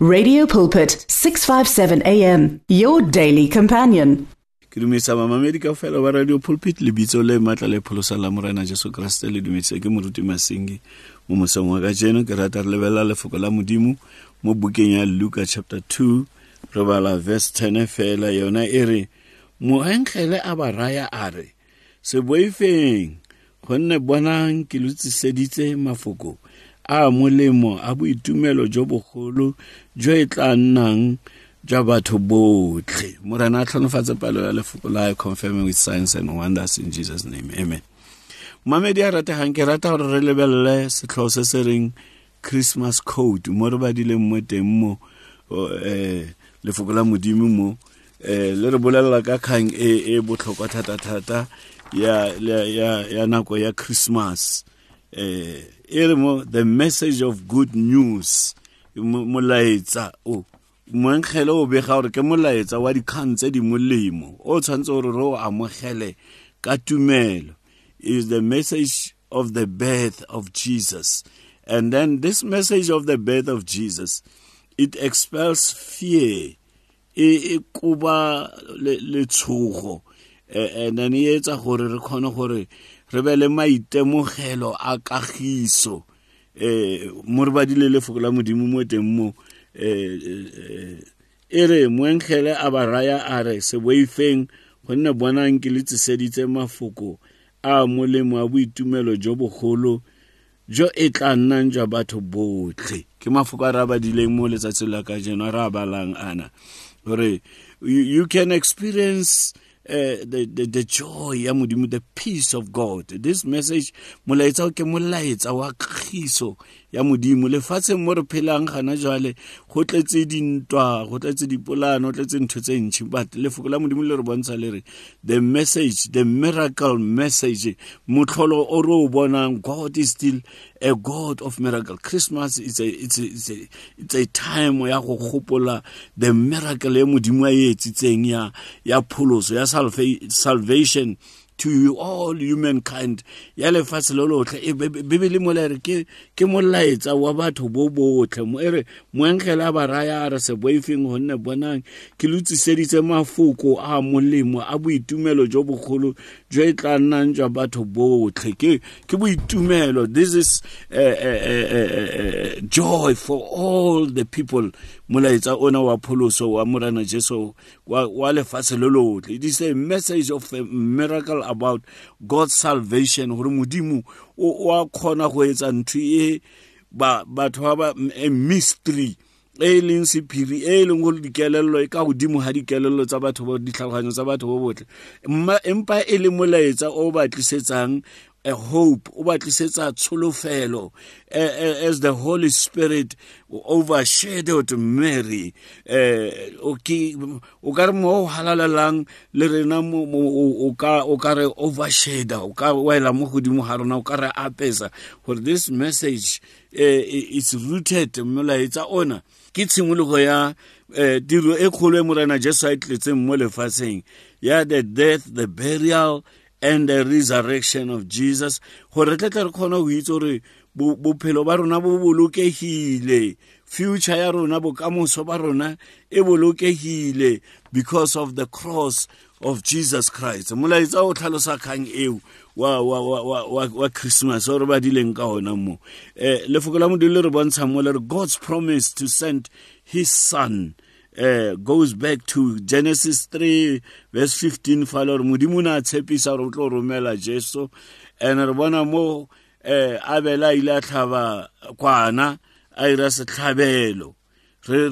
Radio Pulpit 657 AM your daily companion. ke dumedisa bamamedi ka fela ba radio pulpit lebitso le maatla le pholosa la morena jesu kreste le dumedisa ke moruti Masingi mo mosong wa ka jeno ke rata re lebelela lefoko la modimo mo bukeng ya luka chapter 2 re bala verse 10 fela yona e re moenkgele a ba raya a re seboifeng gonne bonang ke lotsiseditse mafoko a molemo a boitumelo jo bogolo jo e tla nnang jwa batho botlhe. Morena a tlhonofatse palo ya lefoko la confirming with science and wonders in jesus name. Amen. Mamedi a rategang ke rata gore re lebelele setlhoo se se reng christmas code. Mo re badileng mo teng mo um lefoko la modimo mo um le re bolelela ka kgang e e botlhokwa thata-thata ya, nako ya christmas Eh, e the message of good news. Molaetsa o moenkgele o bega gore ke molaetsa wa dikgang tse di molemo. O tshwanetse gore re o amogele ka tumelo. Is the message of the birth of jesus. And then this message of the birth of jesus it expels fear. E kuba letshogo and then e etsa gore re kgone gore re be le maitemogelo a kagiso um mo re badile lefoko la modimo mo teng mo e re moenkgele a ba raya a re seboifeng gonne bonang ke le tseseditse mafoko a molemo a boitumelo jo bogolo jo e tla nnang jwa batho botlhe ke mafoko a re a badileng mo letsatsing la ka a re a balang ana. Gore you can experience uh, the, the, the joy ya modimo the peace of god. This message molaetsa o ke molaetsa wa kgiso ya modimo. Lefatsheng mo re phelang gana jwale go tletse dintwa go tletse dipolano go tletse ntho tse ntšhi. But lefoko la modimo le re bontsha le re the message the miracle message motlholo o re o bonang god is still a god of miracle. Christmas is a, it's a, it's a, it's a time ya go gopola the miracle ya modimo a e etsitseng ya pholoso ya salvation to all humankind ya lefatshe le lotlhe. Bebele mola re ke molaetsa wa batho bo botlhe. Mo ere moenkgele a ba raya a re seboifeng gonne bonang. Ke lotsiseditse mafoko a molemo a boitumelo jo bogolo jo e tla nnang jwa batho botlhe. Ke boitumelo. This is uh, uh, uh, joy for all the people. Molaetsa ona wa pholoso wa morana jesu wa lefatshe le lotlhe. It is a message of a miracle about god's salvation gore modimo o a kgona go etsa ntho e batho ba mystery e leng sephiri e leng gore dikelello e ka godimo ga dikelello tsa batho ba ditlhaloganyo tsa batho bo botlhe empa e le molaetsa o ba tlisetsang a hope o ba tlisetsa tsholofelo as the holy spirit overshadowed mary o ka re mo o halalelang le rena o ka re overshadow o ka wela mo godimo ga rona o ka re apesa gore this message uh, is rooted molaetsa ona ke tshimologo ya tiro e kgolo e morena jesu a e tletseng mo lefatsheng ya the death the burial and the resurrection of jesus gore tle tle re kgona go itse gore bophelo ba rona bo bolokegile future ya rona bokamoso ba rona e bolokegile because of the cross of jesus christ. Molaetsa o tlhalosa kgang eo wa, wa, wa, wa, wa, christmas o re badileng ka ona mo. Um lefoko la modimo re bontsha mo le re god's promise to send his son uh, goes back to genesis 3 verse 15 fala gore modimo o ne a tshepisa gore o tlo romela jesu. And re mo um abele a ile a tlhaba kwana a ira setlhabelo. Re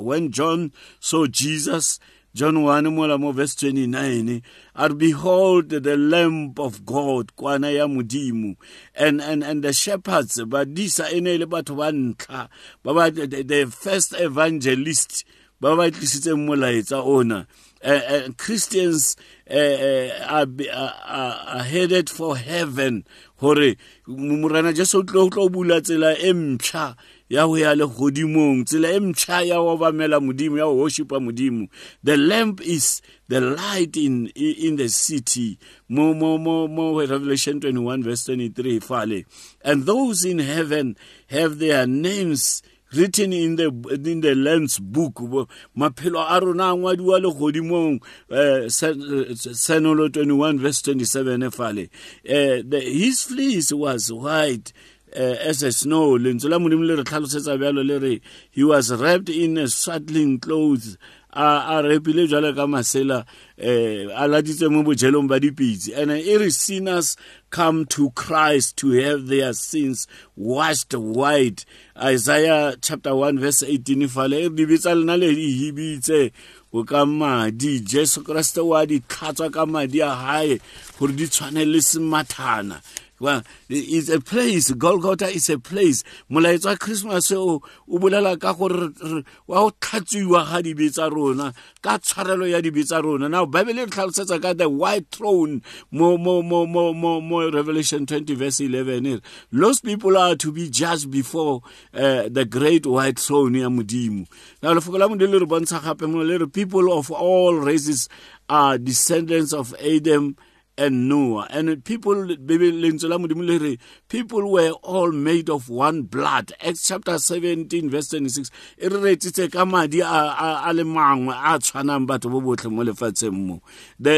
when john saw jesus john 1 mola mo verse 29 are behold the lamb of god kwana ya modimo and, and, and the shepherds badisa e ne le batho ba ntlha ba the first evangelist ba ba tlisitseng molaetsa ona. Uh, uh, Christians uh, are, are, are headed for heaven. Hore morena jesu o tlo bula tsela e ya go ya tsela e mpšha ya go obamela modimo ya go worshipa modimo. The lamb is the light in in the city. Mo mo mo mo revelation 21 verse 23 fale. And those in heaven have their names written in the in the lamb's book. Maphelo a rona a ngwadiwa le uh, senolo 21 verse 27 fale. Uh, the, his fleece was white as a snow. Lentswe la modimo le re tlhalosetsa bjalo le re he was wrapped in a swaddling clothes. A a repile jwale ka masela eh a laditse mo bojelong ba dipitsi. And e re sinners come to Christ to have their sins washed white. Isaiah chapter 1 verse 18 fale e di bitsa lena le di hibitse go ka madi. Jesu Kriste wa di tlhatswa ka madi a hae gore di tshwane le semathana well it's a place. Golgotha is a place. Molaetso wa christmas o o bolela ka gore wa go tlhatsiwa ga dibe rona ka tshwarelo ya dibe tsa rona. Now bible e tlhalosetsa ka the white throne mo mo mo mo mo mo revelation 20 verse 11 lost people are to be judged before uh, the great white throne ya modimo. Now lefoko la modimo le re bontsha gape mo le re people of all races are descendants of adam and Noah. And people, people were all made of one blood. Acts chapter 17, verse 26. E the,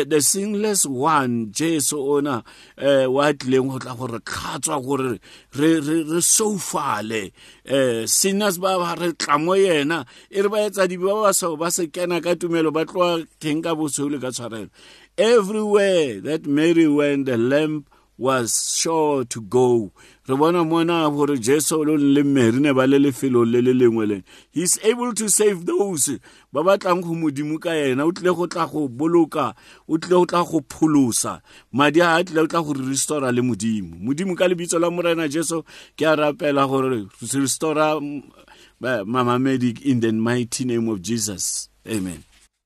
the sinless one, Jesu ona, uh, wa tlileng go tla gore tlhatswa gore re re so fale eh ba re tla yena e re ba etsa dibe ba ba so ba se kena ka tumelo ba tloa teng ka bosolo ka tshwarelo everywhere that Mary went, the lamp was sure to go. he's able to save those ba batlang go modimo ka yena. O tlile go tla go boloka o tlile go tla go pholosa. Madi a tlile go tla go restora le modimo. Modimo ka lebitso la morena jesu ke a rapela gore restora mm, mamamedi in the mighty name of jesus. Amen